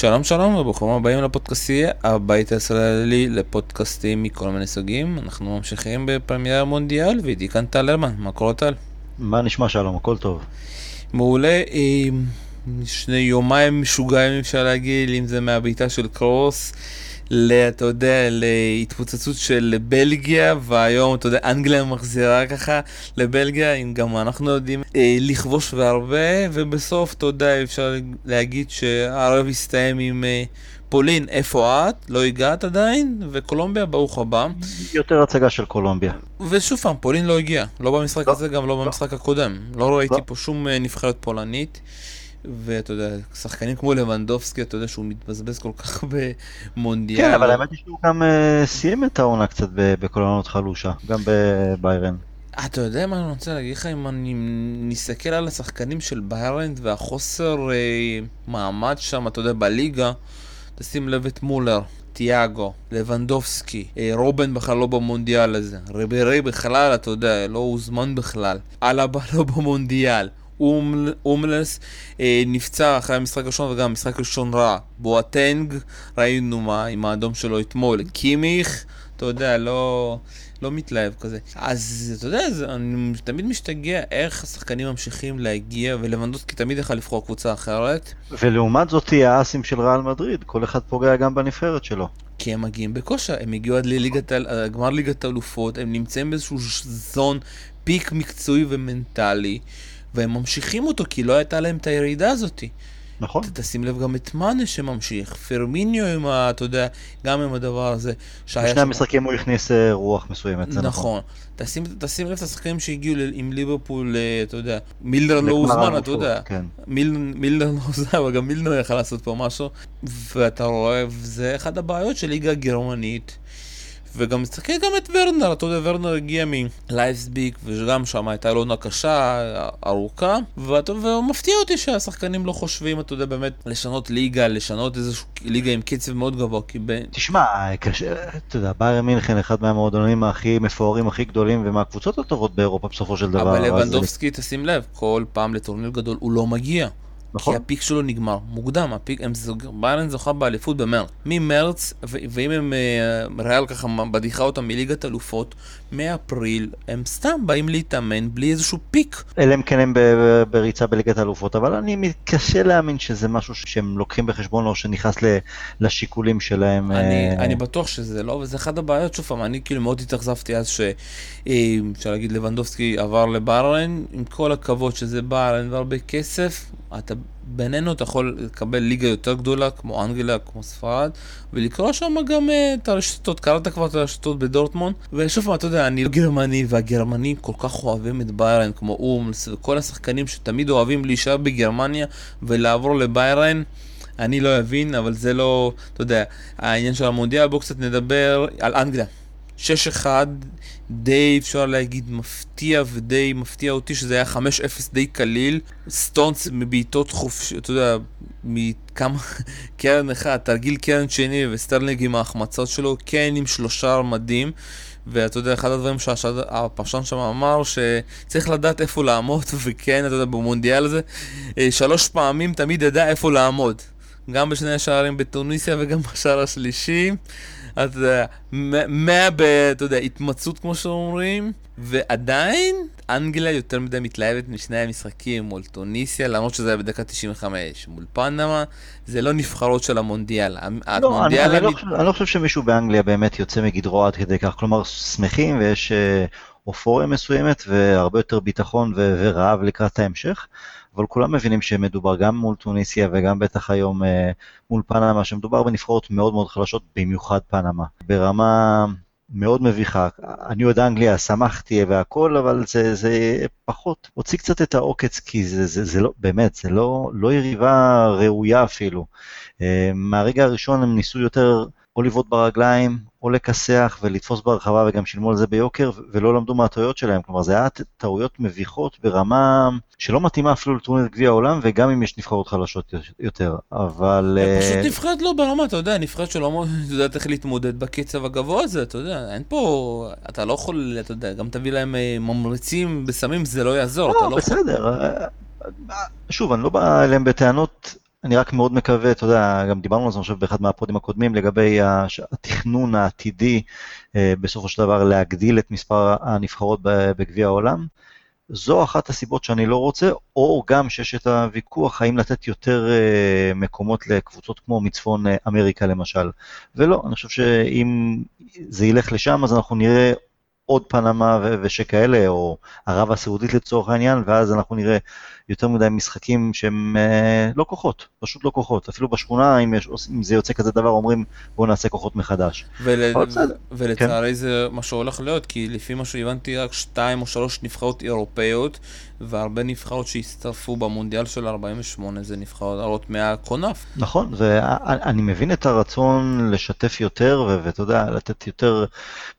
שלום שלום וברוכים הבאים לפודקאסטייה, הבית הישראלי לפודקאסטים מכל מיני סוגים. אנחנו ממשיכים בפרמייר מונדיאל ואיתי כאן טל הרמן, מה קורה טל? מה נשמע שלום, הכל טוב. מעולה, שני יומיים משוגעים אפשר להגיד, אם זה מהבעיטה של קרוס. אתה יודע, להתפוצצות של בלגיה, והיום, אתה יודע, אנגליה מחזירה ככה לבלגיה, אם גם אנחנו יודעים אה, לכבוש והרבה, ובסוף, אתה יודע, אפשר להגיד שהערב הסתיים עם אה, פולין, איפה את? לא הגעת עדיין, וקולומביה, ברוך הבא. יותר הצגה של קולומביה. ושוב פעם, פולין לא הגיע, לא במשחק לא, הזה, גם לא, לא במשחק הקודם. לא ראיתי לא. פה שום אה, נבחרת פולנית. ואתה יודע, שחקנים כמו לבנדובסקי, אתה יודע שהוא מתבזבז כל כך במונדיאל. כן, אבל האמת היא שהוא גם uh, סיים את העונה קצת בקולונות חלושה, גם בביירן. אתה יודע מה אני רוצה להגיד לך, אם אני נסתכל על השחקנים של ביירן והחוסר uh, מעמד שם, אתה יודע, בליגה, תשים לב את מולר. תיאגו, לבנדובסקי, אה, רובן בכלל לא במונדיאל הזה, ריברי בכלל, אתה יודע, לא הוזמן בכלל, אלבה לא במונדיאל, אומלס אה, נפצע אחרי המשחק הראשון וגם המשחק הראשון רע. בואטנג, ראינו מה עם האדום שלו אתמול. קימיך, אתה יודע, לא, לא מתלהב כזה. אז אתה יודע, זה, אני תמיד משתגע איך השחקנים ממשיכים להגיע, ולבנדוסקי תמיד יכול לבחור קבוצה אחרת. ולעומת זאת האסים של ריאל מדריד, כל אחד פוגע גם בנבחרת שלו. כי הם מגיעים בכושר, הם הגיעו עד לגמר ליגת האלופות, הם נמצאים באיזשהו זון פיק מקצועי ומנטלי. והם ממשיכים אותו כי לא הייתה להם את הירידה הזאתי. נכון. תשים לב גם את מאנה שממשיך, פרמיניו עם ה... אתה יודע, גם עם הדבר הזה. בשני שם... המשחקים הוא הכניס אה, רוח מסוימת, זה נכון. נכון. תשים, תשים לב את השחקנים שהגיעו עם ליברפול, אה, אתה יודע, מילדר לא הוזמן, אתה יודע. כן. מיל, מילדר לא הוזמן, אבל גם מילדר יכל לעשות פה משהו. ואתה רואה, זה אחת הבעיות של ליגה גרמנית. וגם תסתכל גם את ורנר, אתה יודע, ורנר הגיע מלייפסביק, וגם שם הייתה לו עונה קשה, ארוכה, ומפתיע אותי שהשחקנים לא חושבים, אתה יודע, באמת, לשנות ליגה, לשנות איזושהי ליגה עם קצב מאוד גבוה, כי ב... תשמע, קשה, אתה יודע, בייר מינכן, אחד מהמועדונים הכי מפוארים, הכי גדולים, ומהקבוצות הטובות באירופה בסופו של דבר. אבל לבנדובסקי, תשים לב, כל פעם לטורניר גדול הוא לא מגיע. נכון. כי הפיק שלו נגמר, מוקדם, הפיק, הם זוג, ביירן זוכה באליפות במרץ. ממרץ, ו- ואם הם, uh, ריאל ככה בדיחה אותם מליגת אלופות, מאפריל, הם סתם באים להתאמן בלי איזשהו פיק. אלא אם כן הם בריצה בליגת אלופות, אבל אני מתקשה להאמין שזה משהו שהם לוקחים בחשבון או שנכנס לשיקולים שלהם. אני, uh... אני בטוח שזה לא, וזה אחת הבעיות, שוב פעם, אני כאילו מאוד התאכזבתי אז ש... אה, אפשר להגיד לבנדובסקי עבר לביירן, עם כל הכבוד שזה ביירן והרבה כסף, אתה בינינו אתה יכול לקבל ליגה יותר גדולה כמו אנגליה, כמו ספרד, ולקרוא שם גם uh, את הרשתות, קראת כבר את הרשתות בדורטמונד, ושוב פעם, אתה יודע, אני לא גרמני, והגרמנים כל כך אוהבים את ביירן, כמו אומלס, וכל השחקנים שתמיד אוהבים להישאר בגרמניה ולעבור לביירן. אני לא אבין, אבל זה לא, אתה יודע, העניין של המונדיאל, בואו קצת נדבר על אנגליה. 6-1, די אפשר להגיד מפתיע ודי מפתיע אותי שזה היה 5-0 די קליל. סטונס מבעיטות חופשי, אתה יודע, מכמה, קרן אחד, תרגיל קרן שני וסטרלינג עם ההחמצות שלו, קיין עם שלושה ארמדים. ואתה יודע, אחד הדברים שהפרשן שם אמר, שצריך לדעת איפה לעמוד, וכן, אתה יודע, במונדיאל הזה, אה, שלוש פעמים תמיד ידע איפה לעמוד. גם בשני השערים בתוניסיה וגם בשער השלישי. אתה יודע, מאה ב... אתה יודע, התמצאות כמו שאומרים, ועדיין אנגליה יותר מדי מתלהבת משני המשחקים מול טוניסיה, למרות שזה היה בדקה 95. מול פנמה, זה לא נבחרות של המונדיאל. לא, אני, אני, לא, אני לא חושב שמישהו באנגליה באמת יוצא מגדרו עד כדי כך, כלומר שמחים ויש אה, אופוריה מסוימת והרבה יותר ביטחון ורעב לקראת ההמשך. אבל כולם מבינים שמדובר גם מול טוניסיה וגם בטח היום אה, מול פנמה, שמדובר בנבחרות מאוד מאוד חלשות, במיוחד פנמה. ברמה מאוד מביכה. אני עוד אנגליה, שמחתי והכל, אבל זה, זה פחות, הוציא קצת את העוקץ, כי זה, זה, זה לא, באמת, זה לא, לא יריבה ראויה אפילו. אה, מהרגע הראשון הם ניסו יותר או לבעוט ברגליים, או לכסח ולתפוס ברחבה, וגם שילמו על זה ביוקר, ולא למדו מהטעויות שלהם. כלומר, זה היה טעויות מביכות ברמה שלא מתאימה אפילו לטורניר גביע העולם, וגם אם יש נבחרות חלשות יותר, אבל... פשוט אה, נבחרת לא ברמה, אתה יודע, נבחרת שלא יודעת איך להתמודד בקצב הגבוה הזה, אתה יודע, אין פה... אתה לא יכול, אתה יודע, גם תביא להם אה, ממריצים בסמים, זה לא יעזור, לא, לא בסדר. אה, שוב, אני לא בא אליהם בטענות אני רק מאוד מקווה, אתה יודע, גם דיברנו על זה עכשיו באחד מהפודים הקודמים, לגבי התכנון העתידי, אה, בסופו של דבר להגדיל את מספר הנבחרות בגביע העולם. זו אחת הסיבות שאני לא רוצה, או גם שיש את הוויכוח האם לתת יותר אה, מקומות לקבוצות כמו מצפון אמריקה למשל. ולא, אני חושב שאם זה ילך לשם, אז אנחנו נראה עוד פנמה ושכאלה, או ערב הסעודית לצורך העניין, ואז אנחנו נראה יותר מדי משחקים שהם אה, לא כוחות, פשוט לא כוחות. אפילו בשכונה, אם, יש, אם זה יוצא כזה דבר, אומרים בואו נעשה כוחות מחדש. ול... ולצערי כן. זה מה שהולך להיות, כי לפי מה שהבנתי, רק שתיים או שלוש נבחרות אירופאיות, והרבה נבחרות שהצטרפו במונדיאל של 48 זה נבחרות מהקונף. נכון, ואני מבין את הרצון לשתף יותר, ואתה יודע, לתת יותר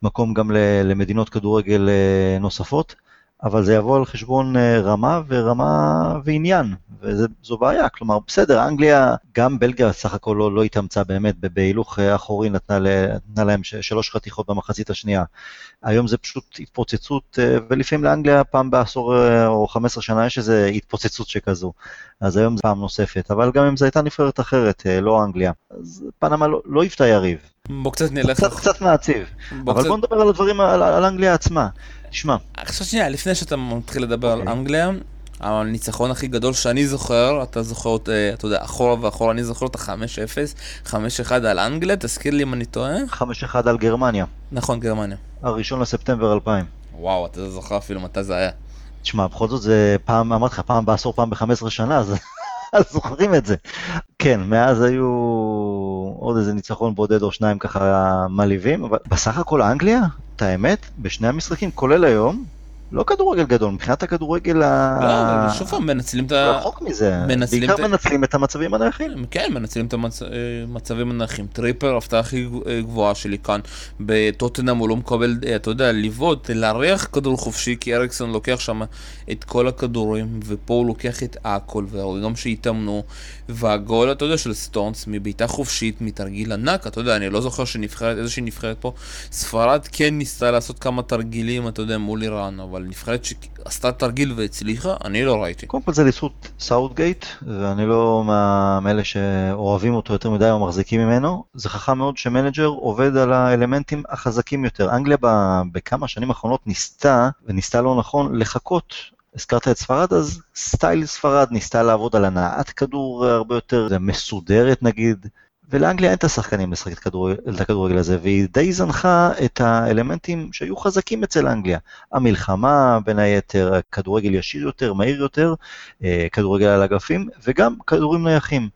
מקום גם למדינות כדורגל אה, נוספות. אבל זה יבוא על חשבון אה, רמה ורמה ועניין, וזו בעיה. כלומר, בסדר, אנגליה, גם בלגיה סך הכל לא, לא התאמצה באמת, בהילוך אה, אחורי נתנה, נתנה להם שלוש חתיכות במחצית השנייה. היום זה פשוט התפוצצות, אה, ולפעמים לאנגליה פעם בעשור או 15 שנה יש איזו התפוצצות שכזו. אז היום זה פעם נוספת, אבל גם אם זו הייתה נבחרת אחרת, לא אנגליה, אז פנמה לא, לא היוותה יריב. בוא קצת נלך... קצת, קצת מעציב. אבל קצת... בוא נדבר על הדברים, על, על אנגליה עצמה. תשמע. עכשיו שנייה, לפני שאתה מתחיל לדבר okay. על אוקיי. אנגליה, הניצחון הכי גדול שאני זוכר, אתה זוכר, אה, אתה יודע, אחורה ואחורה, אני זוכר את ה-5-0, 5-1 על אנגליה, תזכיר לי אם אני טועה. 5-1 על גרמניה. נכון, גרמניה. הראשון לספטמבר 2000. וואו, אתה זוכר אפילו מתי זה היה. תשמע, בכל זאת זה פעם, אמרתי לך, פעם בעשור, פעם ב-15 שנה, אז זוכרים את זה. כן, מאז היו עוד איזה ניצחון בודד או שניים ככה מלהיבים, אבל בסך הכל אנגליה, את האמת, בשני המשחקים, כולל היום, לא כדורגל גדול, מבחינת הכדורגל ה... לא, אבל שוב פעם, מנצלים את ה... רחוק מזה, בעיקר את... מנצלים את המצבים הנייחים. כן, מנצלים את המצבים הנייחים. טריפר, ההפתעה הכי גבוהה שלי כאן, בטוטנאם הוא לא מקבל, אה, אתה יודע, לבעוט, לארח כדור חופשי, כי אריקסון לוקח שם את כל הכדורים, ופה הוא לוקח את הכל, והרגעים שהתאמנו, והגול, אתה יודע, של סטונס, מבעיטה חופשית, מתרגיל ענק, אתה יודע, אני לא זוכר שנבחרת, איזושהי נבחרת פה, ספרד כן ניסתה לעשות כמה תרגילים, אתה יודע, מול איראן, אבל נבחרת שעשתה תרגיל והצליחה, אני לא ראיתי. קודם כל זה לזכות סאוטגייט, ואני לא מאלה שאוהבים אותו יותר מדי או מחזיקים ממנו, זה חכם מאוד שמנג'ר עובד על האלמנטים החזקים יותר. אנגליה בכמה שנים האחרונות ניסתה, וניסתה לא נכון, לחכות הזכרת את ספרד, אז סטייל ספרד ניסתה לעבוד על הנעת כדור הרבה יותר מסודרת נגיד, ולאנגליה אין את השחקנים לשחק את, כדור, את הכדורגל הזה, והיא די זנחה את האלמנטים שהיו חזקים אצל אנגליה. המלחמה, בין היתר, כדורגל ישיר יותר, מהיר יותר, אה, כדורגל על אגפים, וגם כדורים נייחים.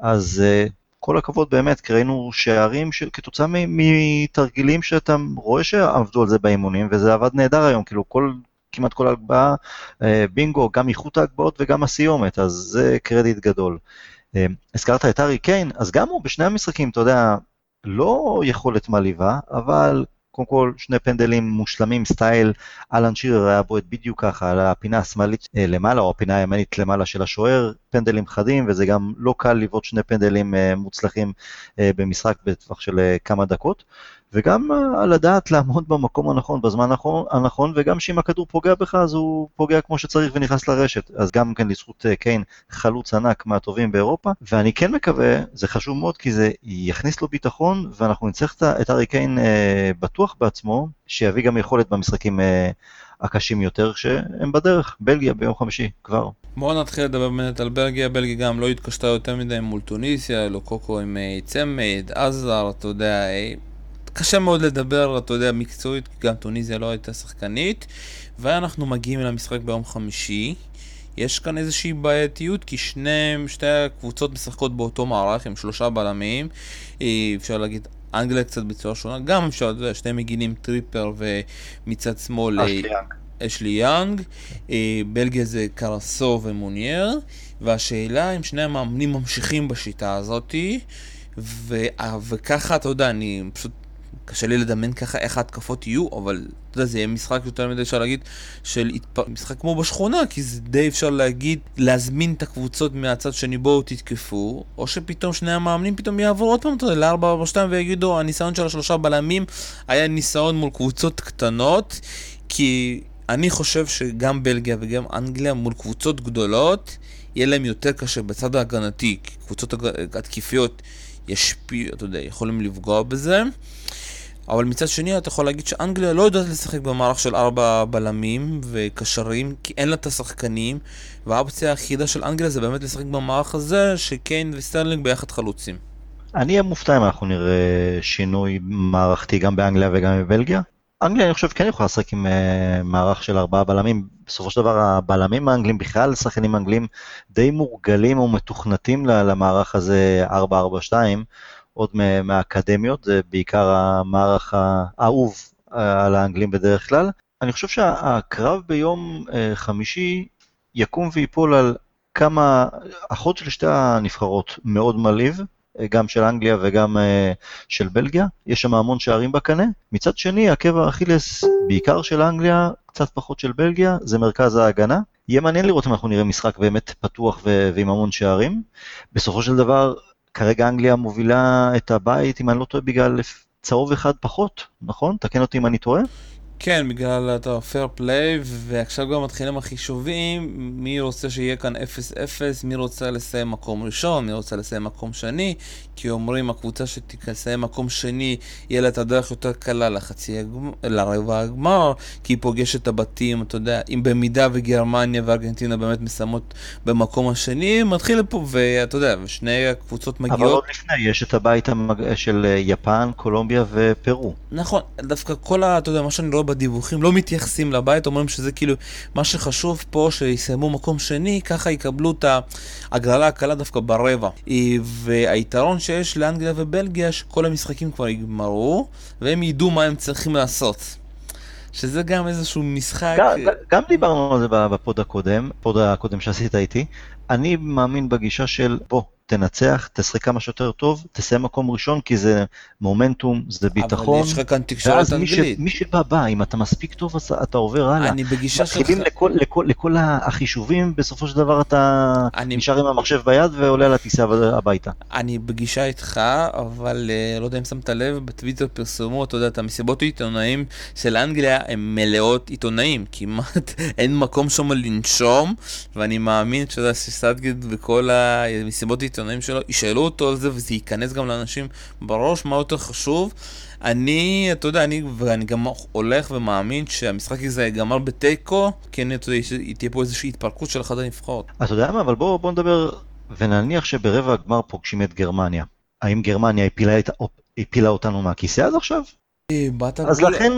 אז אה, כל הכבוד באמת, כי ראינו שערים של, כתוצאה מתרגילים שאתה רואה שעבדו על זה באימונים, וזה עבד נהדר היום, כאילו כל כמעט כל הגבהה, אה, בינגו, גם איכות ההגבהות וגם הסיומת, אז זה קרדיט גדול. אה, הזכרת את ארי קיין, אז גם הוא בשני המשחקים, אתה יודע, לא יכולת מעליבה, אבל קודם כל שני פנדלים מושלמים, סטייל אלן שירר היה בועט בדיוק ככה, על הפינה השמאלית אה, למעלה, או הפינה הימנית למעלה של השוער, פנדלים חדים, וזה גם לא קל לבעוט שני פנדלים מוצלחים במשחק בטווח של כמה דקות. וגם אה, על הדעת לעמוד במקום הנכון, בזמן הנכון, וגם שאם הכדור פוגע בך אז הוא פוגע כמו שצריך ונכנס לרשת. אז גם כן לזכות אה, קיין חלוץ ענק מהטובים באירופה, ואני כן מקווה, זה חשוב מאוד כי זה יכניס לו ביטחון, ואנחנו נצטרך את ארי קיין אה, בטוח בעצמו, שיביא גם יכולת במשחקים אה, הקשים יותר, שהם בדרך, בלגיה ביום חמישי כבר. בואו נתחיל לדבר באמת על בלגיה, בלגיה גם לא התקשתה יותר מדי מול טוניסיה, לא קוקו עם צמד, עזר, אתה יודע, קשה מאוד לדבר, אתה יודע, מקצועית, כי גם טוניזיה לא הייתה שחקנית. ואנחנו מגיעים למשחק ביום חמישי. יש כאן איזושהי בעייתיות, כי שני, שתי הקבוצות משחקות באותו מערך, עם שלושה בלמים. אה, אפשר להגיד, אנגליה קצת בצורה שונה, גם אפשר, אתה יודע, שני מגינים טריפר ומצד שמאל... אשלי יאנג, אה, בלגיה זה קרסקו ומונייה, והשאלה אם שני המאמנים ממשיכים בשיטה הזאתי, וככה, אתה יודע, אני פשוט קשה לי לדמיין ככה איך ההתקפות יהיו, אבל אתה יודע, זה יהיה משחק יותר מדי אפשר להגיד של התפ... משחק כמו בשכונה, כי זה די אפשר להגיד, להזמין את הקבוצות מהצד שני בואו תתקפו, או שפתאום שני המאמנים פתאום יעברו עוד פעם, אתה יודע, ל-4-4-2 ויגידו, הניסיון של השלושה בלמים היה ניסיון מול קבוצות קטנות, כי אני חושב שגם בלגיה וגם אנגליה מול קבוצות גדולות, יהיה להם יותר קשה בצד ההגנתי, כי קבוצות התקיפיות ישפיעו, אתה יודע, יכולים לפגוע בזה. אבל מצד שני אתה יכול להגיד שאנגליה לא יודעת לשחק במערך של ארבע בלמים וקשרים כי אין לה את השחקנים והאופציה היחידה של אנגליה זה באמת לשחק במערך הזה שקיין וסטרלינג ביחד חלוצים. אני אהיה מופתע אם אנחנו נראה שינוי מערכתי גם באנגליה וגם בבלגיה. אנגליה אני חושב כן יכולה לשחק עם uh, מערך של ארבעה בלמים. בסופו של דבר הבלמים האנגלים, בכלל שחקנים אנגלים די מורגלים ומתוכנתים למערך הזה 4-4-2. עוד מהאקדמיות, זה בעיקר המערך האהוב אה, על האנגלים בדרך כלל. אני חושב שהקרב ביום אה, חמישי יקום ויפול על כמה, החוד של שתי הנבחרות מאוד מלהיב, אה, גם של אנגליה וגם של בלגיה, יש שם המון שערים בקנה. מצד שני, עקב האכילס, בעיקר של אנגליה, קצת פחות של בלגיה, זה מרכז ההגנה. יהיה מעניין לראות אם אנחנו נראה משחק באמת פתוח ועם המון שערים. בסופו של דבר, כרגע אנגליה מובילה את הבית, אם אני לא טועה, בגלל צהוב אחד פחות, נכון? תקן אותי אם אני טועה. כן, בגלל אתה פייר פליי, ועכשיו גם מתחילים החישובים, מי רוצה שיהיה כאן 0-0, מי רוצה לסיים מקום ראשון, מי רוצה לסיים מקום שני, כי אומרים הקבוצה שתסיים מקום שני, יהיה לה את הדרך יותר קלה לחצי הגמר, לרבע הגמר, כי היא פוגשת את הבתים, אתה יודע, אם במידה וגרמניה וארגנטינה באמת מסיימות במקום השני, מתחיל לפה, ואתה יודע, ושני הקבוצות מגיעות... אבל עוד לפני, יש את הבית המג... של יפן, קולומביה ופרו. נכון, דווקא כל ה... אתה יודע, מה שאני רואה בדיווחים לא מתייחסים לבית, אומרים שזה כאילו מה שחשוב פה שיסיימו מקום שני, ככה יקבלו את ההגרלה הקלה דווקא ברבע. והיתרון שיש לאנגליה ובלגיה, שכל המשחקים כבר יגמרו, והם ידעו מה הם צריכים לעשות. שזה גם איזשהו משחק... גם, גם דיברנו על זה בפוד הקודם, פוד הקודם שעשית איתי. אני מאמין בגישה של בוא, תנצח, תשחק כמה שיותר טוב, תסיים מקום ראשון, כי זה מומנטום, זה ביטחון. אבל יש לך כאן תקשורת אנגלית. מי שבא בא, אם אתה מספיק טוב, אז אתה עובר הלאה. אני בגישה שלך... מתחילים לכל, לכל, לכל החישובים, בסופו של דבר אתה אני... נשאר עם המחשב ביד ועולה על הטיסה הביתה. אני בגישה איתך, אבל אה, לא יודע אם שמת לב, בטוויטר פרסמו, אתה יודע, את המסיבות העיתונאים של אנגליה הן מלאות עיתונאים. כמעט אין מקום שם לנשום, ואני מאמין, שאתה יודע, שסטגד וכל המסיבות העיתונאים העיתונאים שלו, ישאלו אותו על זה וזה ייכנס גם לאנשים בראש, מה יותר חשוב. אני, אתה יודע, אני, ואני גם הולך ומאמין שהמשחק הזה ייגמר בתיקו, כן, אתה יודע, תהיה פה איזושהי התפרקות של אחת הנבחרות. אתה יודע מה, אבל בואו בוא נדבר, ונניח שברבע הגמר פוגשים את גרמניה. האם גרמניה הפילה, הפילה אותנו מהכיסא עד עכשיו? אז לכן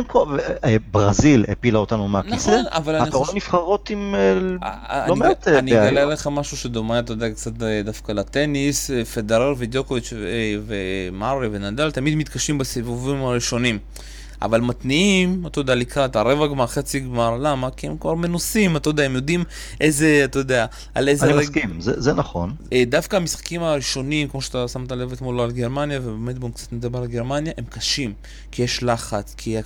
אה, ברזיל הפילה אותנו מהכיסא, נכון, אני חושב... נבחרות עם אה, לא מעט בעיות. אני אגלה לך משהו שדומה, אתה יודע, קצת אה, דווקא לטניס, פדרר ודיוקוביץ' ומארי ונדל תמיד מתקשים בסיבובים הראשונים. אבל מתניעים, אתה יודע, לקראת הרבע גמר, חצי גמר, למה? כי הם כבר מנוסים, אתה יודע, הם יודעים איזה, אתה יודע, על איזה... אני רג... מסכים, זה, זה נכון. אה, דווקא המשחקים הראשונים, כמו שאתה שמת לב אתמול על גרמניה, ובאמת בואו קצת נדבר על גרמניה, הם קשים, כי יש לחץ, כי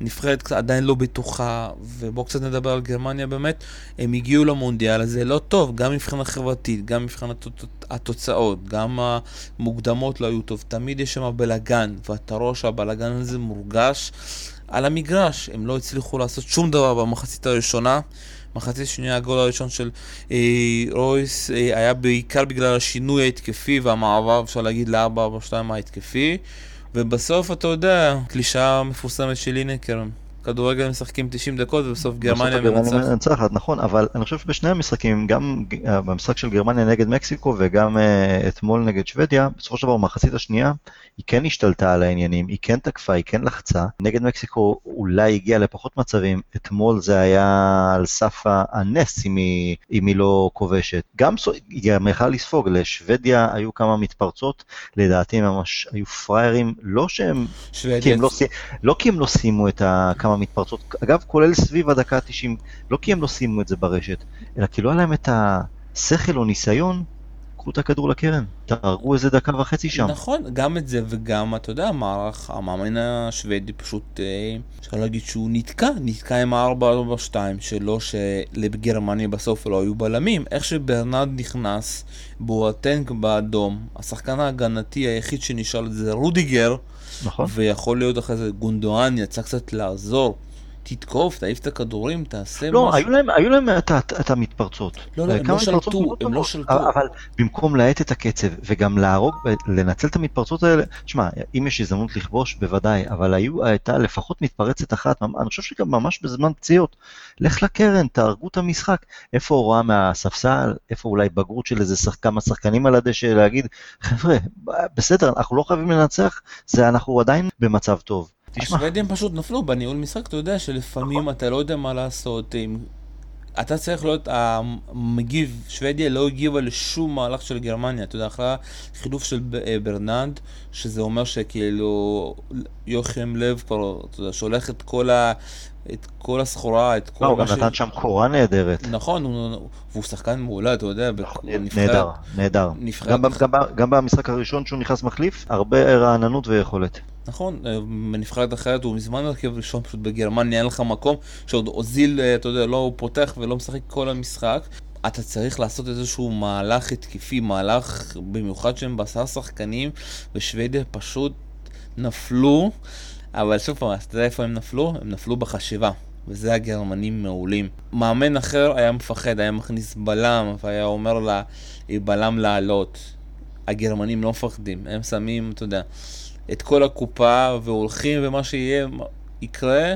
הנבחרת עדיין לא בטוחה, ובואו קצת נדבר על גרמניה באמת, הם הגיעו למונדיאל הזה לא טוב, גם מבחינה חברתית, גם מבחינת התוצאות, גם המוקדמות לא היו טוב, תמיד יש שם בלאגן, ואתה רואה שהבלאגן הזה מורגש. על המגרש. הם לא הצליחו לעשות שום דבר במחצית הראשונה. מחצית שנייה הגול הראשון של אה, רויס אה, היה בעיקר בגלל השינוי ההתקפי והמעבר, אפשר להגיד, ל-4-4-2 ההתקפי. ובסוף, אתה יודע, קלישאה מפורסמת של לינקר. כדורגל משחקים 90 דקות ובסוף גרמניה מנצחת. נכון, אבל אני חושב שבשני המשחקים, גם במשחק של גרמניה נגד מקסיקו וגם uh, אתמול נגד שוודיה, בסופו של דבר במחצית השנייה, היא כן השתלטה על העניינים, היא כן תקפה, היא כן לחצה. נגד מקסיקו אולי הגיעה לפחות מצבים, אתמול זה היה על סף הנס אם היא, אם היא לא כובשת. גם היא גם יכלה לספוג, לשוודיה היו כמה מתפרצות, לדעתי ממש היו פראיירים, לא שהם... כי הם לא, לא כי הם לא סיימו את כמה מתפרצות, אגב כולל סביב הדקה ה-90, לא כי הם לא סיימו את זה ברשת, אלא כי לא היה להם את השכל או ניסיון קחו את הכדור לקרן, תהרגו איזה דקה וחצי שם. נכון, גם את זה וגם, אתה יודע, המערך, המאמן השוודי פשוט, אה, אפשר להגיד שהוא נתקע, נתקע עם ה-4-4-2 שלו, שלגרמניה בסוף לא היו בלמים. איך שברנרד נכנס, בואטנק באדום, השחקן ההגנתי היחיד שנשאל זה רודיגר, נכון. ויכול להיות אחרי זה גונדואן יצא קצת לעזור. תתקוף, תעיף את הכדורים, תעשה לא, משהו. היו להם, היו להם את, המתפרצות. לא, לא, הם לא שלטו, הם לא. שלטו. אבל במקום להאט את הקצב וגם להרוג, לנצל את המתפרצות האלה, שמע, אם יש הזדמנות לכבוש, בוודאי, אבל היו, הייתה לפחות מתפרצת אחת, אני חושב שגם ממש בזמן פציעות, לך לקרן, תהרגו את המשחק. איפה הוראה מהספסל, איפה אולי בגרות של איזה שח, כמה שחקנים על הדשא, להגיד, חבר'ה, בסדר, אנחנו לא חייבים לנצח, זה אנחנו עדיין במצב טוב. תשמע, השוודים פשוט נפלו בניהול משחק, אתה יודע שלפעמים אתה לא יודע מה לעשות. אם... אתה צריך להיות המגיב, שוודיה לא הגיבה לשום מהלך של גרמניה, אתה יודע, אחרי החילוף של אה, ברננד, שזה אומר שכאילו יוחם לב כבר, אתה יודע, שולח את כל. את כל הסחורה, את כל לא, הוא מה גם נתן שם קורה נהדרת. נכון, הוא... והוא שחקן מעולה, אתה יודע, בנבחרת- נהדר, נהדר. גם, במשחק הראשון שהוא נכנס מחליף, הרבה רעננות ויכולת. נכון, אה, בנבחרת אחרת הוא מזמן הרכב ראשון, פשוט בגרמניה אין לך מקום, שעוד אוזיל, אה, אתה יודע, לא פותח ולא משחק כל המשחק. אתה צריך לעשות איזשהו מהלך התקפי, מהלך במיוחד שהם בעשרה שחקנים, ושוודיה פשוט נפלו, אבל שוב פעם, אתה יודע איפה הם נפלו? הם נפלו בחשיבה. וזה הגרמנים מעולים. מאמן אחר היה מפחד, היה מכניס בלם, והיה אומר לה, בלם לעלות. הגרמנים לא מפחדים, הם שמים, אתה יודע, את כל הקופה והולכים ומה שיהיה יקרה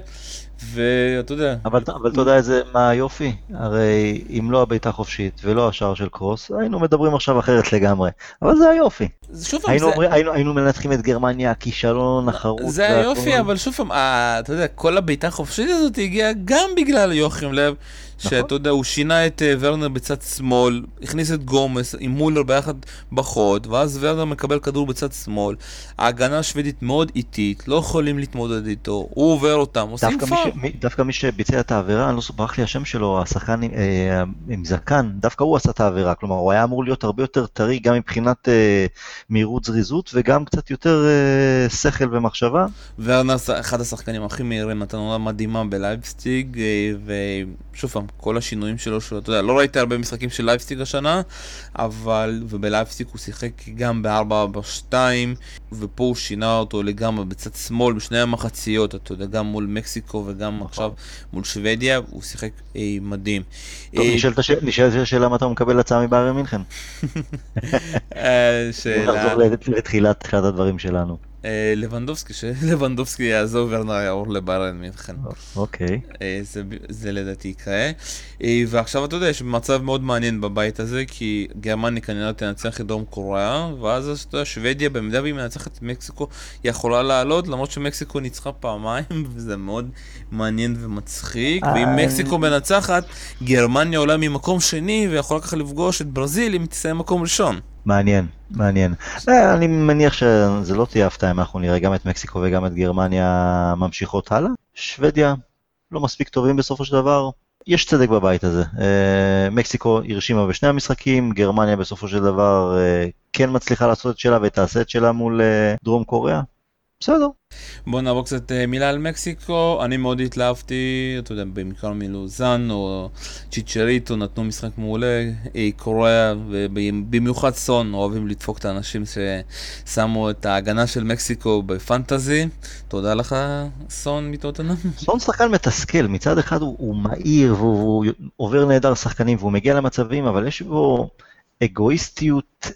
ואתה יודע. אבל, אבל אתה יודע איזה, מה היופי? הרי אם לא הבעיטה חופשית ולא השער של קרוס, היינו מדברים עכשיו אחרת לגמרי. אבל זה היופי. זה שוב היינו, זה, אומרים, היינו, היינו מנתחים את גרמניה, הכישלון, החרוץ. זה היופי, אבל שוב פעם, ה- אתה יודע, כל הבעיטה החופשית הזאת הגיעה גם בגלל יוחם לב, שאתה יודע, הוא שינה את אה, ורנר בצד שמאל, הכניס את גומז עם מולר ביחד בחוד, ואז ורנר מקבל כדור בצד שמאל. ההגנה השוודית מאוד איטית, לא יכולים להתמודד איתו, הוא עובר אותם, עושים פאול. דווקא מי שביצע את העבירה, אני לא ברח לי השם שלו, השחקן אה, עם זקן, דווקא הוא עשה את העבירה, כלומר הוא היה אמור להיות הרבה יותר טרי גם מבחינת אה, מהירות זריזות וגם קצת יותר אה, שכל ומחשבה. ורנר אחד השחקנים הכי מהירים, נתן עונה מדהימה בלייפציג, ושוב פעם, כל השינויים שלו, אתה יודע, לא ראיתי הרבה משחקים של לייפציג השנה, אבל, ובלייפציג הוא שיחק גם ב-4-4-2, ופה הוא שינה אותו לגמרי בצד שמאל, בשני המחציות, אתה יודע, גם מול מקסיקו וגם נכון. עכשיו מול שוודיה, הוא שיחק אה, מדהים. טוב, אה, נשאלת השאלה- נשאלת השאלה מתי הוא מקבל הצעה מביירן מינכן. אה, שאלה- נחזור לת- לתחילת תחילת הדברים שלנו. אה, לבנדובסקי, שלבנדובסקי יעזוב, ורנר יעבור לביירן מינכן. אוקיי. אה, זה, זה לדעתי יקרה. אה, ועכשיו אתה יודע, יש מצב מאוד מעניין בבית הזה, כי גרמניה כנראה תנצח את דרום קוריאה, ואז אתה יודע, שוודיה, במידה והיא מנצחת את מקסיקו, היא יכולה לעלות, למרות שמקסיקו ניצחה פעמיים, וזה מאוד מעניין ומצחיק. ואם מקסיקו מנצחת, גרמניה עולה ממקום שני, ויכולה ככה לפגוש את ברזיל אם תסיים מקום ראשון. מעניין, מעניין. אה, אני מניח שזה לא תהיה הפתעה אם אנחנו נראה גם את מקסיקו וגם את גרמניה ממשיכות הלאה. שוודיה לא מספיק טובים בסופו של דבר. יש צדק בבית הזה. אה, מקסיקו הרשימה בשני המשחקים, גרמניה בסופו של דבר אה, כן מצליחה לעשות את שלה ותעשה את שלה מול דרום קוריאה. בסדר. בוא נעבור קצת אה, מילה על מקסיקו, אני מאוד התלהבתי, אתה יודע, בעיקר מלוזן או צ'יצ'ריטו נתנו משחק מעולה, אה, קוריאה ובמיוחד סון אוהבים לדפוק את האנשים ששמו את ההגנה של מקסיקו בפנטזי, תודה לך סון מטוטנאם. סון שחקן מתסכל, מצד אחד הוא, הוא מהיר והוא, והוא עובר נהדר שחקנים והוא מגיע למצבים, אבל יש בו אגואיסטיות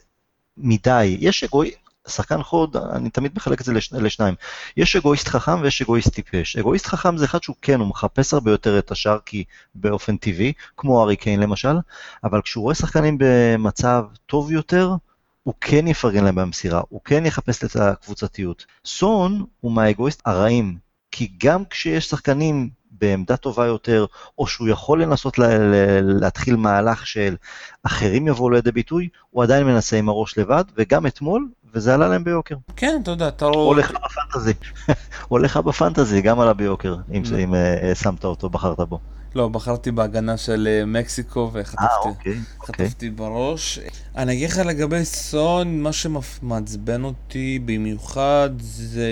מדי. יש אגואי... שחקן חוד, אני תמיד מחלק את זה לש... לשניים. יש אגואיסט חכם ויש אגואיסט טיפש. אגואיסט חכם זה אחד שהוא כן, הוא מחפש הרבה יותר את השאר כי באופן טבעי, כמו ארי קיין למשל, אבל כשהוא רואה שחקנים במצב טוב יותר, הוא כן יפרגן להם במסירה, הוא כן יחפש את הקבוצתיות. סון הוא מהאגואיסט הרעים, כי גם כשיש שחקנים בעמדה טובה יותר, או שהוא יכול לנסות לה, לה, להתחיל מהלך של אחרים יבואו לידי ביטוי, הוא עדיין מנסה עם הראש לבד, וגם אתמול, וזה עלה להם ביוקר. כן, אתה יודע, אתה רואה... הולך לך בפנטזי, הולך לך בפנטזי, גם עלה ביוקר, אם, אם uh, שמת אותו, בחרת בו. לא, בחרתי בהגנה של אה, מקסיקו אה, וחטפתי אוקיי, אוקיי. חטפתי בראש. אני אגיד לך לגבי סון, מה שמעצבן אותי במיוחד זה...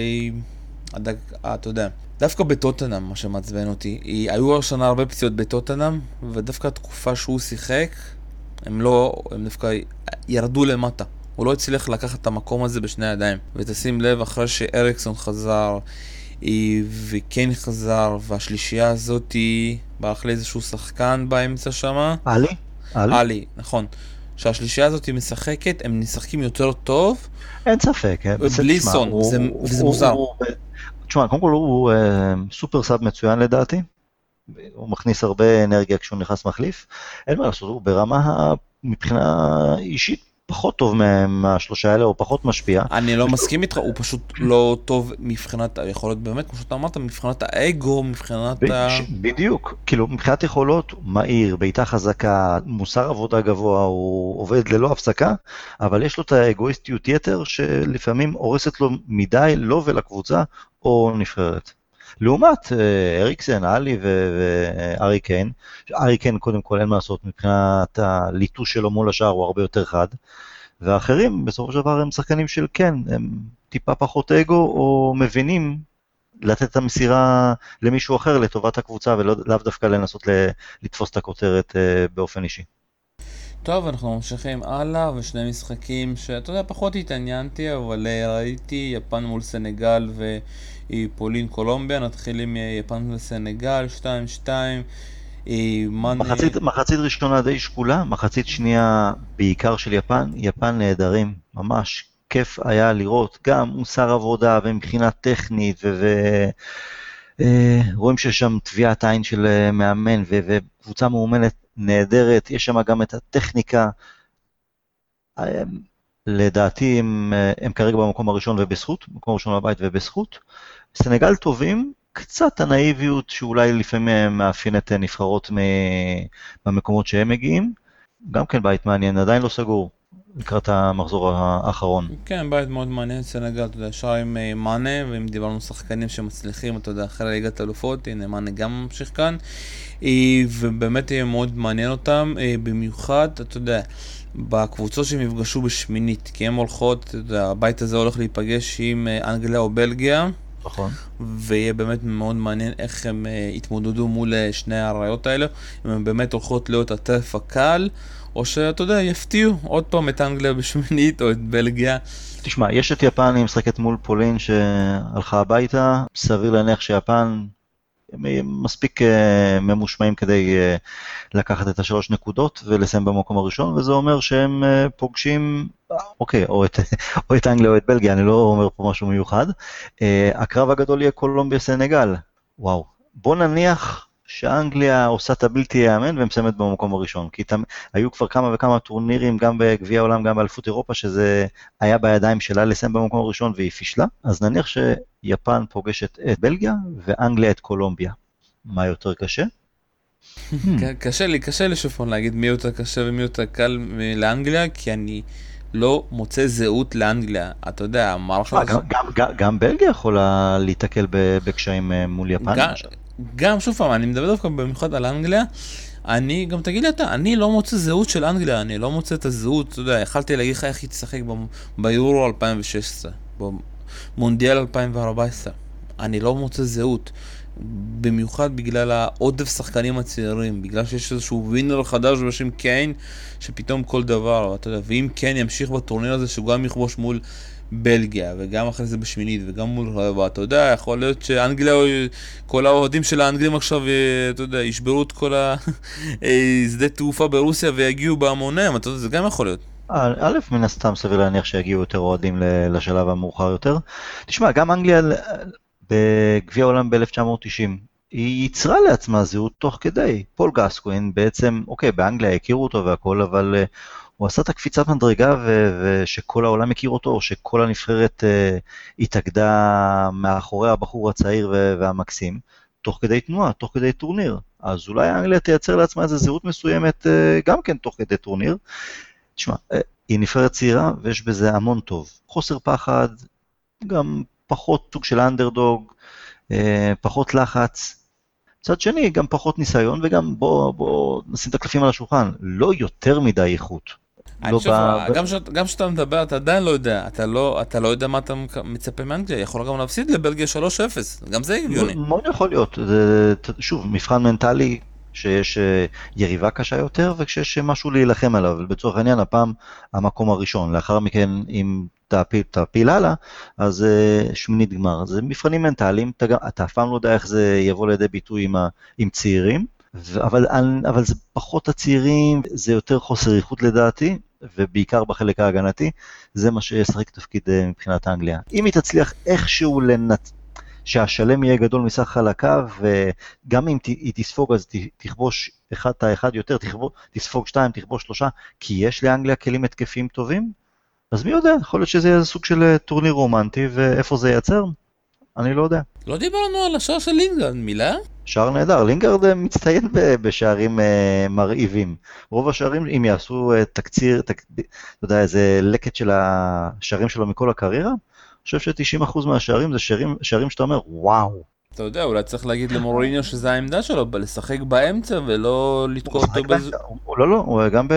הדק... אה, אתה יודע, דווקא בטוטנאם מה שמעצבן אותי, היא... היו השנה הרבה פציעות בטוטנאם, ודווקא התקופה שהוא שיחק, הם לא, הם דווקא ירדו למטה. הוא לא הצליח לקחת את המקום הזה בשני ידיים. ותשים לב, אחרי שאריקסון חזר, וכן חזר, והשלישייה הזאת ברח לאיזשהו שחקן באמצע שמה. עלי? עלי? עלי, נכון. שהשלישייה הזאת משחקת, הם משחקים יותר טוב. אין ספק. בלי סון, וזה מוזר. תשמע, קודם כל הוא סופר סאב מצוין לדעתי. הוא מכניס הרבה אנרגיה כשהוא נכנס מחליף. אין מה לעשות, הוא ברמה מבחינה אישית פחות טוב מהשלושה האלה, או פחות משפיע. אני לא מסכים איתך, הוא פשוט לא טוב מבחינת היכולות, באמת, כמו שאתה אמרת, מבחינת האגו, מבחינת ה... בדיוק, כאילו, מבחינת יכולות, מהיר, בעיטה חזקה, מוסר עבודה גבוה, הוא עובד ללא הפסקה, אבל יש לו את האגואיסטיות יתר, שלפעמים הורסת לו מדי, לו לא ולקבוצה, או נבחרת. לעומת אה, אריקסן, עלי וארי קיין, ארי קיין קודם כל אין מה לעשות מבחינת הליטוש שלו מול השאר הוא הרבה יותר חד, והאחרים בסופו של דבר הם שחקנים של כן, הם טיפה פחות אגו או מבינים לתת את המסירה למישהו אחר לטובת הקבוצה ולאו דווקא לנסות לתפוס את הכותרת אה, באופן אישי. טוב, אנחנו ממשיכים הלאה, ושני משחקים שאתה יודע, פחות התעניינתי, אבל אה, ראיתי יפן מול סנגל ופולין קולומביה, נתחיל עם אה, יפן וסנגל, 2-2. אה, מחצית, מחצית ראשונה די שקולה, מחצית שנייה בעיקר של יפן, יפן נהדרים, ממש כיף היה לראות גם מוסר עבודה ומבחינה טכנית, ורואים שיש שם טביעת עין של מאמן וקבוצה מאומנת נהדרת, יש שם גם את הטכניקה. לדעתי הם, הם כרגע במקום הראשון ובזכות, במקום הראשון בבית ובזכות. סנגל טובים, קצת הנאיביות שאולי לפעמים מאפיינת נבחרות במקומות שהם מגיעים. גם כן בית מעניין, עדיין לא סגור. לקראת המחזור האחרון. כן, בית מאוד מעניין, סנגל, אתה יודע, ישר עם אה, מאנה, ואם דיברנו שחקנים שמצליחים, אתה יודע, אחרי ליגת אלופות, הנה מאנה גם ממשיך כאן, אה, ובאמת יהיה מאוד מעניין אותם, אה, במיוחד, אתה יודע, בקבוצות שהם יפגשו בשמינית, כי הן הולכות, אתה יודע, הבית הזה הולך להיפגש עם אנגליה או בלגיה. נכון. ויהיה באמת מאוד מעניין איך הם יתמודדו מול שני האריות האלה, אם הן באמת הולכות להיות הטרף הקל, או שאתה יודע, יפתיעו עוד פעם את אנגליה בשמינית או את בלגיה. תשמע, יש את יפן, היא משחקת מול פולין שהלכה הביתה, סביר להניח שיפן מספיק uh, ממושמעים כדי uh, לקחת את השלוש נקודות ולסיים במקום הראשון, וזה אומר שהם uh, פוגשים, אוקיי, או את, או את אנגליה או את בלגיה, אני לא אומר פה משהו מיוחד. הקרב הגדול יהיה קולומביה סנגל. וואו. בוא נניח שאנגליה עושה את הבלתי ייאמן ומסיימת במקום הראשון. כי תם, היו כבר כמה וכמה טורנירים, גם בגביע העולם, גם באליפות אירופה, שזה היה בידיים שלה לסיים במקום הראשון והיא פישלה. אז נניח שיפן פוגשת את בלגיה ואנגליה את קולומביה. מה יותר קשה? קשה לי, קשה לי שוב פעם להגיד מי יותר קשה ומי יותר קל לאנגליה, כי אני לא מוצא זהות לאנגליה. אתה יודע, המערכה... גם, גם, גם, גם בלגיה יכולה להיתקל בקשיים אה, מול יפן. גם, שוב פעם, אני מדבר דווקא במיוחד על אנגליה, אני, גם תגיד לי אתה, אני לא מוצא זהות של אנגליה, אני לא מוצא את הזהות, אתה יודע, יכלתי להגיד לך איך היא תשחק ביורו 2016, במונדיאל 2014, אני לא מוצא זהות. במיוחד בגלל העודף שחקנים הצעירים, בגלל שיש איזשהו ווינר חדש בשם קיין, שפתאום כל דבר, אתה יודע, ואם קיין ימשיך בטורניר הזה, שהוא גם יכבוש מול בלגיה, וגם אחרי זה בשמינית, וגם מול רבע, אתה יודע, יכול להיות שאנגליה, כל האוהדים של האנגלים עכשיו, אה, אתה יודע, ישברו את כל השדה אה, תעופה ברוסיה ויגיעו בהמוניהם, אתה יודע, זה גם יכול להיות. א', מן הסתם סביר להניח שיגיעו יותר אוהדים לשלב המאוחר יותר. תשמע, גם אנגליה בגביע העולם ב-1990, היא ייצרה לעצמה זהות תוך כדי. פול גסקווין בעצם, אוקיי, באנגליה הכירו אותו והכל, אבל הוא עשה את הקפיצת מדרגה ושכל העולם מכיר אותו, או שכל הנבחרת אה, התאגדה מאחורי הבחור הצעיר והמקסים, תוך כדי תנועה, תוך כדי טורניר. אז אולי אנגליה תייצר לעצמה איזו זהות מסוימת אה, גם כן תוך כדי טורניר. תשמע, אה, היא נבחרת צעירה ויש בזה המון טוב. חוסר פחד, גם פחות סוג של אנדרדוג, אה, פחות לחץ. מצד שני, גם פחות ניסיון, וגם בוא, בוא נשים את הקלפים על השולחן, לא יותר מדי איכות. לא בא... גם כשאתה מדבר, אתה עדיין לא יודע, אתה לא, אתה לא יודע מה אתה מצפה מאנגליה, יכול גם להפסיד לבלגיה 3-0, גם זה הגיוני. מאוד יכול להיות, זה, שוב, מבחן מנטלי, שיש אה, יריבה קשה יותר וכשיש משהו להילחם עליו, לצורך העניין הפעם המקום הראשון, לאחר מכן אם תעפיל הלאה, אז שמינית גמר. זה מבחנים מנטליים, אתה, אתה אף פעם לא יודע איך זה יבוא לידי ביטוי עם, ה, עם צעירים, אבל, אבל זה פחות הצעירים, זה יותר חוסר איכות לדעתי, ובעיקר בחלק ההגנתי, זה מה שישחק תפקיד מבחינת אנגליה. אם היא תצליח איכשהו לנצ... שהשלם יהיה גדול מסך חלקיו, וגם אם היא תספוג אז תכבוש אחד את האחד יותר, תספוג שתיים, תכבוש שלושה, כי יש לאנגליה כלים התקפיים טובים, אז מי יודע, יכול להיות שזה יהיה סוג של אה, טורניר רומנטי, ואיפה זה ייצר? אני לא יודע. לא דיברנו על השער של לינגרד, מילה? שער נהדר, לינגרד אה, מצטיין בשערים uh, מרהיבים. רוב השערים, אם יעשו uh, תקציר, תק, אתה יודע, איזה לקט של השערים שלו מכל הקריירה, חושב ש-90% מהשערים זה שערים, שערים שאתה אומר, וואו. אתה יודע, אולי צריך להגיד למוריניו שזה העמדה שלו, לשחק באמצע ולא לתקוע אותו בזה. לא, לא, הוא גם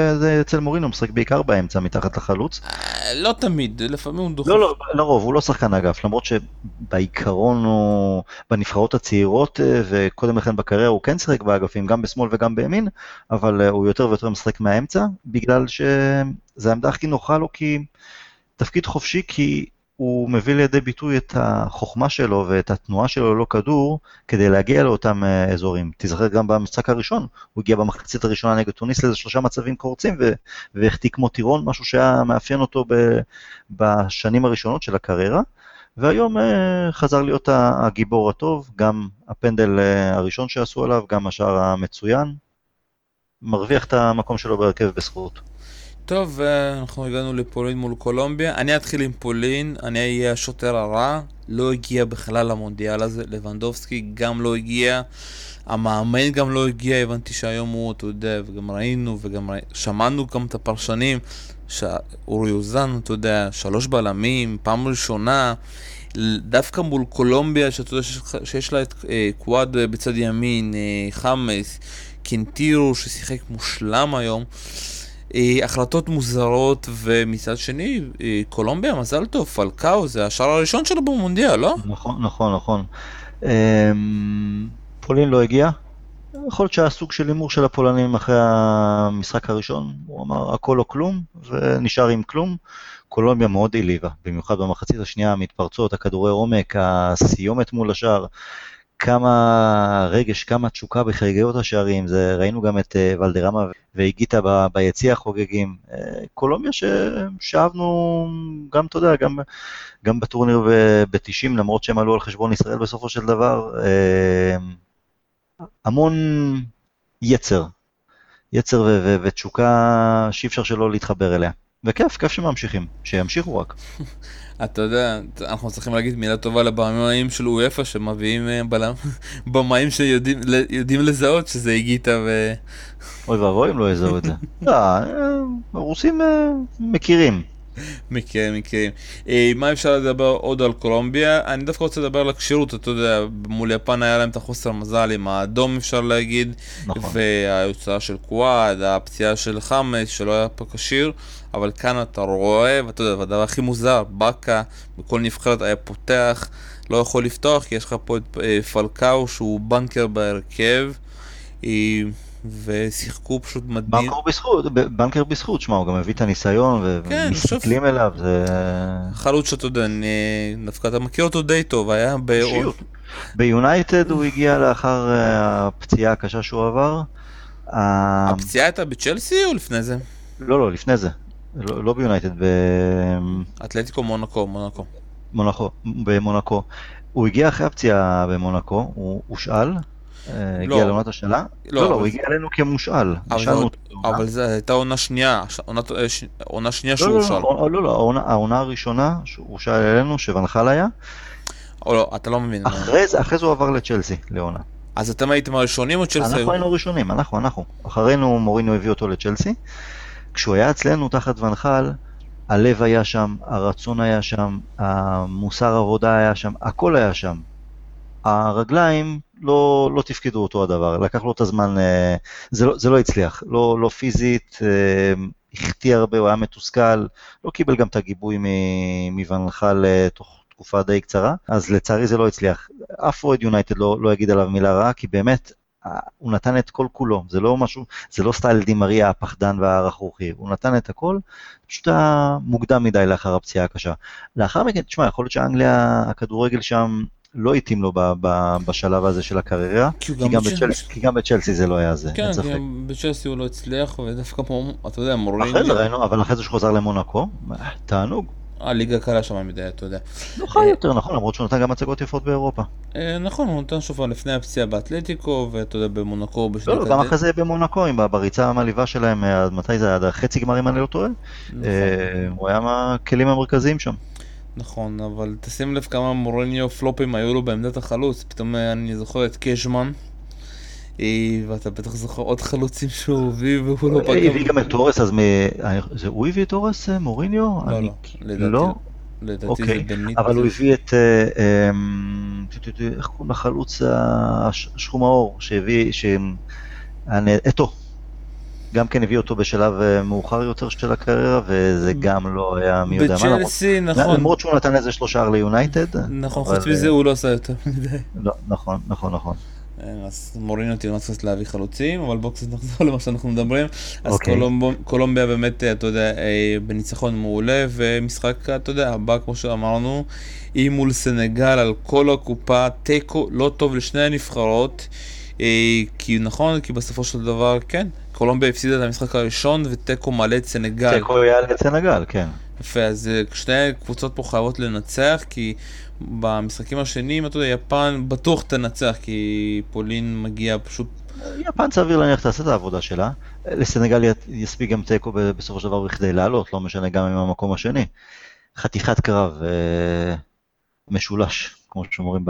אצל מוריניו משחק בעיקר באמצע, מתחת לחלוץ. אה, לא תמיד, לפעמים הוא דוחף. לא, לא, לרוב, הוא לא שחקן אגף, למרות שבעיקרון הוא בנבחרות הצעירות, אה, וקודם לכן בקריירה הוא כן שיחק באגפים, גם בשמאל וגם בימין, אבל אה, הוא יותר ויותר משחק מהאמצע, בגלל שזה העמדה הכי נוחה לו, כי תפקיד חופשי, כי הוא מביא לידי ביטוי את החוכמה שלו ואת התנועה שלו ללא כדור כדי להגיע לאותם אה, אזורים. תיזכר גם במשחק הראשון, הוא הגיע במחצית הראשונה נגד טוניס לאיזה שלושה מצבים קורצים והחטיא כמו טירון, משהו שהיה מאפיין אותו ב- בשנים הראשונות של הקריירה. והיום אה, חזר להיות הגיבור הטוב, גם הפנדל אה, הראשון שעשו עליו, גם השער המצוין. מרוויח את המקום שלו בהרכב בזכות. טוב, אה, אנחנו הגענו לפולין מול קולומביה. אני אתחיל עם פולין, אני אהיה השוטר הרע. לא הגיע בכלל למונדיאל הזה, לבנדובסקי גם לא הגיע. המאמן גם לא הגיע, הבנתי שהיום הוא, אתה יודע, וגם ראינו, וגם ראינו, שמענו גם את הפרשנים, שאורי אוזן, אתה יודע, שלוש בלמים, פעם ראשונה, דווקא מול קולומביה, שאתה יודע שיש, לה את אה, קוואד בצד ימין, אה, חמאס, קינטירו ששיחק מושלם היום. אה, החלטות מוזרות, ומצד שני, אה, קולומביה, מזל טוב, פלקאו, זה השער הראשון שלו במונדיאל, לא? נכון, נכון, נכון. אמ, פולין לא הגיע. יכול להיות שהיה סוג של הימור של הפולנים אחרי המשחק הראשון, הוא אמר הכל או כלום, ונשאר עם כלום. קולומביה מאוד העליבה, במיוחד במחצית השנייה, המתפרצות, הכדורי עומק, הסיומת מול השער. כמה רגש, כמה תשוקה בחגיגות השערים, זה, ראינו גם את uh, ולדרמה והגיטה ב, ביציע חוגגים. Uh, קולומיה ששאבנו גם, אתה יודע, גם, גם בטורניר ב-90, למרות שהם עלו על חשבון ישראל בסופו של דבר, uh, המון יצר, יצר ותשוקה שאי אפשר שלא להתחבר אליה. וכיף, כיף שממשיכים, שימשיכו רק. אתה יודע, אנחנו צריכים להגיד מילה טובה לבמאים של אויפה שמביאים אה, בלם, במאים שיודעים לזהות שזה הגיטה ו... אוי ואבוי אם לא יזהו את זה. לא, אה, הרוסים אה, מכירים. מכירים, מכירים. מה אפשר לדבר עוד על קולומביה? אני דווקא רוצה לדבר על הכשירות, אתה יודע, מול יפן היה להם את החוסר מזל עם האדום אפשר להגיד, נכון. והיוצאה של קוואד, הפציעה של חמאס שלא היה פה כשיר. אבל כאן אתה רואה, ואתה יודע, והדבר הכי מוזר, באקה בכל נבחרת היה פותח, לא יכול לפתוח, כי יש לך פה את אה, פלקאו שהוא בנקר בהרכב, אה, ושיחקו פשוט מדהים. בנקר בזכות, בנקר בזכות, שמע, הוא גם הביא את הניסיון, כן, ומסתכלים שוב... אליו, זה... חלוץ שאתה יודע, דווקא אתה מכיר אותו די טוב, היה ב... ביונייטד הוא הגיע לאחר אה, הפציעה הקשה שהוא עבר. הפציעה הייתה בצ'לסי או לפני זה? לא, לא, לפני זה. לא, לא ביונייטד, ב... אתלטיקו מונקו, מונקו. מונקו, במונקו. הוא הגיע אחרי הפציעה במונקו, הוא הושאל, אה, הגיע לא. לעונת השאלה. לא, לא, לא, הוא הגיע אלינו כמושאל. אבל זו הייתה עונה שנייה, עונה שנייה שהוא הושאל. לא, לא, העונה הראשונה שהוא הושאל אלינו, שונחל היה. או לא, אתה לא מבין. אחרי זה הוא עבר לצ'לסי, לעונה. אז אתם הייתם הראשונים או צ'לסי? אנחנו היינו ראשונים, אנחנו, אנחנו. אחרינו מורינו הביא אותו לצ'לסי. כשהוא היה אצלנו תחת ונחל, הלב היה שם, הרצון היה שם, המוסר עבודה היה שם, הכל היה שם. הרגליים לא, לא תפקדו אותו הדבר, לקח לו את הזמן, אה, זה לא, זה לא הצליח, לא, לא פיזית, אה, החטיא הרבה, הוא היה מתוסכל, לא קיבל גם את הגיבוי מוונחל אה, תוך תקופה די קצרה, אז לצערי זה לא הצליח. אף אוהד יונייטד לא, לא יגיד עליו מילה רעה, כי באמת הוא נתן את כל כולו, זה לא משהו, זה לא סטייל דימריה הפחדן והרכרוכי, הוא נתן את הכל, פשוט היה מוקדם מדי לאחר הפציעה הקשה. לאחר מכן, תשמע, יכול להיות שאנגליה, הכדורגל שם לא התאים לו ב, ב, בשלב הזה של הקריירה, כי, כי, גם בצ'לסי, כי גם בצ'לסי זה לא היה זה, כן, כי בצ'לסי הוא לא הצליח, ודווקא פה, אתה יודע, מוריניו... אחרי זה ראינו, אבל אחרי זה שהוא חזר למונקו, תענוג. הליגה קלה שם מדי, אתה יודע. לא חי יותר, נכון, למרות שהוא נתן גם הצגות יפות באירופה. אה, נכון, הוא נתן שוב לפני הפציעה באתלטיקו, ואתה יודע, במונקו לא, לא, גם אחרי זה במונקו, בריצה המעליבה שלהם, אה, מתי זה היה? עד החצי גמר אם אני לא טועה? נכון. אה, הוא היה מהכלים המרכזיים שם. נכון, אבל תשים לב כמה מוריניו פלופים היו לו בעמדת החלוץ, פתאום אני זוכר את קשמן. ואתה בטח זוכר עוד חלוצים שהוא הביא והוא לא פגע. הביא גם את תורס, אז זה הוא הביא את תורס, מוריניו? לא, לא, לדעתי לא. לדעתי זה אוקיי, בניט. אבל הוא הביא את, אמ, איך קוראים לחלוץ השחום האור, שהביא, אתו. גם כן הביא אותו בשלב אה, מאוחר יותר של הקריירה, וזה גם לא היה מי יודע מה. בצ'לסי, נכון. למרות שהוא נתן איזה שלושה ליונייטד. נכון, חוץ מזה הוא לא עשה יותר מדי. לא, נכון, נכון, נכון. אה, אז מורינו ממש קצת להביא חלוצים, אבל בואו קצת נחזור למה שאנחנו מדברים. אז okay. אוקיי. קולומביה באמת, אה, אתה יודע, אה, בניצחון מעולה, ומשחק, אתה יודע, הבא, כמו שאמרנו, היא מול סנגל על כל הקופה, תיקו לא טוב לשני הנבחרות, כי נכון, כי בסופו של דבר, כן, קולומביה הפסידה את המשחק הראשון, ותיקו מעלה את סנגל. תיקו יעלה את סנגל, כן. יפה, אז שתי קבוצות פה חייבות לנצח, כי במשחקים השניים, אתה יודע, יפן בטוח תנצח, כי פולין מגיע פשוט... יפן סביר להניח תעשה את העבודה שלה. לסנגל יספיק גם תיקו בסופו של דבר בכדי לעלות, לא משנה גם עם המקום השני. חתיכת קרב, אה, משולש, כמו שאומרים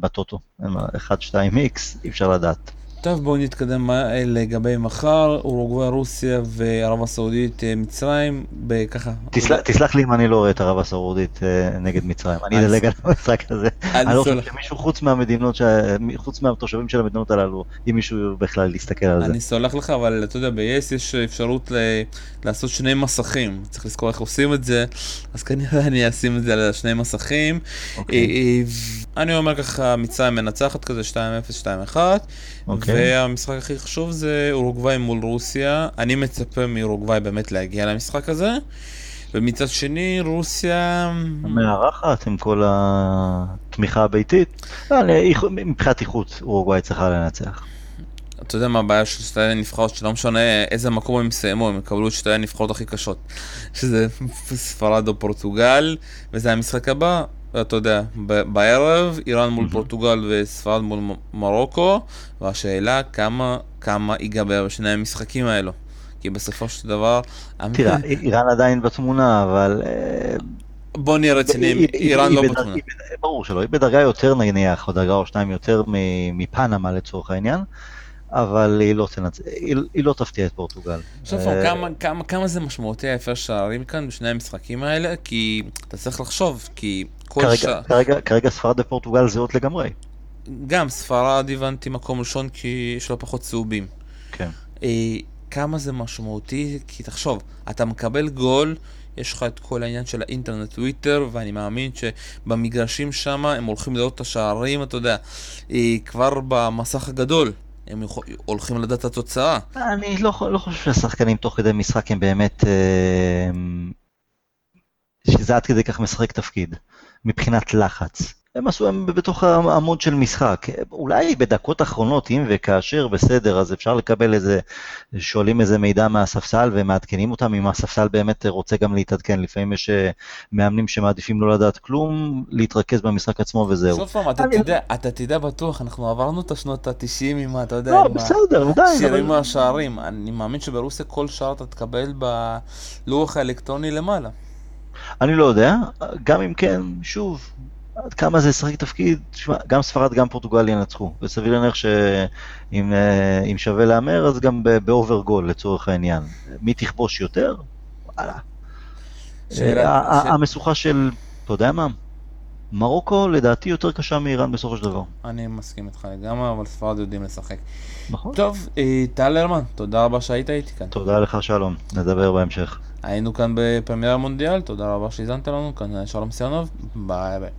בטוטו. 1-2 x אי אפשר לדעת. טוב, בואו נתקדם לגבי מחר, אורוגוואי, רוסיה וערב הסעודית, אה, מצרים, בככה. תסלח לי אם אני לא רואה את ערב הסעודית אה, נגד מצרים, אני אדלג על המשחק הזה. אני לא חושב שמישהו חוץ מהמדינות, חוץ מהתושבים של המדינות הללו, אם מישהו בכלל יסתכל על זה. אני סולח לך, אבל אתה יודע, ב-yes יש אפשרות לעשות שני מסכים, צריך לזכור איך עושים את זה, אז כנראה אני אשים את זה על שני מסכים. אני אומר ככה, מצרים מנצחת כזה 2-0, 2-1. אוקיי. והמשחק הכי חשוב זה אורוגוואי מול רוסיה. אני מצפה מאורוגוואי באמת להגיע למשחק הזה. ומצד שני, רוסיה... מארחת עם כל התמיכה הביתית. לא, מבחינת איכות, אורוגוואי צריכה לנצח. אתה יודע מה הבעיה של שתי הנבחרות, שלא משנה איזה מקום הם יסיימו, הם יקבלו את שתי הנבחרות הכי קשות. שזה ספרד או פורטוגל, וזה המשחק הבא, אתה יודע, בערב, איראן מול פורטוגל וספרד מול מרוקו, והשאלה כמה, כמה ייגבר בשני המשחקים האלו. כי בסופו של דבר... תראה, איראן עדיין בתמונה, אבל... אה, בוא נהיה רציניים, איראן לא בתמונה. ברור שלא, היא בדרגה יותר נניח, או דרגה או שתיים יותר מפנמה לצורך העניין. אבל היא לא, תנצ... היא, היא לא תפתיע את פורטוגל. עכשיו, uh... כמה, כמה, כמה זה משמעותי ההפרש שערים כאן בשני המשחקים האלה? כי אתה צריך לחשוב, כי כל כרגע, שעה... כרגע, כרגע ספרד ופורטוגל זהות לגמרי. גם ספרד הבנתי מקום ראשון כי יש לו פחות צהובים. כן. אה, כמה זה משמעותי? כי תחשוב, אתה מקבל גול, יש לך את כל העניין של האינטרנט טוויטר, ואני מאמין שבמגרשים שם הם הולכים לראות את השערים, אתה יודע, אה, כבר במסך הגדול. הם הולכים לדעת התוצאה. אני לא, לא חושב שהשחקנים תוך כדי משחק הם באמת... אה, שזה עד כדי כך משחק תפקיד, מבחינת לחץ. הם עשו, הם בתוך העמוד של משחק. אולי בדקות אחרונות, אם וכאשר בסדר, אז אפשר לקבל איזה, שואלים איזה מידע מהספסל ומעדכנים אותם, אם הספסל באמת רוצה גם להתעדכן. לפעמים יש אה, מאמנים שמעדיפים לא לדעת כלום, להתרכז במשחק עצמו וזהו. סוף פעם, אתה תדע, אתה תדע בטוח, אנחנו עברנו את השנות ה-90 עם, אתה יודע, לא, בסדר, די. שירים מהשערים. אני מאמין שברוסיה כל שער אתה תקבל בלוח האלקטרוני למעלה. אני לא יודע, גם אם כן, שוב, עד כמה זה ישחק תפקיד, תשמע, גם ספרד גם פורטוגל ינצחו, וסביר להניח שאם אה, שווה להמר אז גם באובר גול לצורך העניין. מי תכבוש יותר? וואלה. המשוכה של, אתה יודע מה? מרוקו לדעתי יותר קשה מאיראן בסופו של דבר. אני מסכים איתך לגמרי, אבל ספרד יודעים לשחק. נכון. טוב, אה, טל הרמן, תודה רבה שהיית איתי כאן. תודה לך שלום, נדבר בהמשך. היינו כאן בפרמייר מונדיאל, תודה רבה שהזנת לנו, כאן שלום סיונוב, ביי ביי.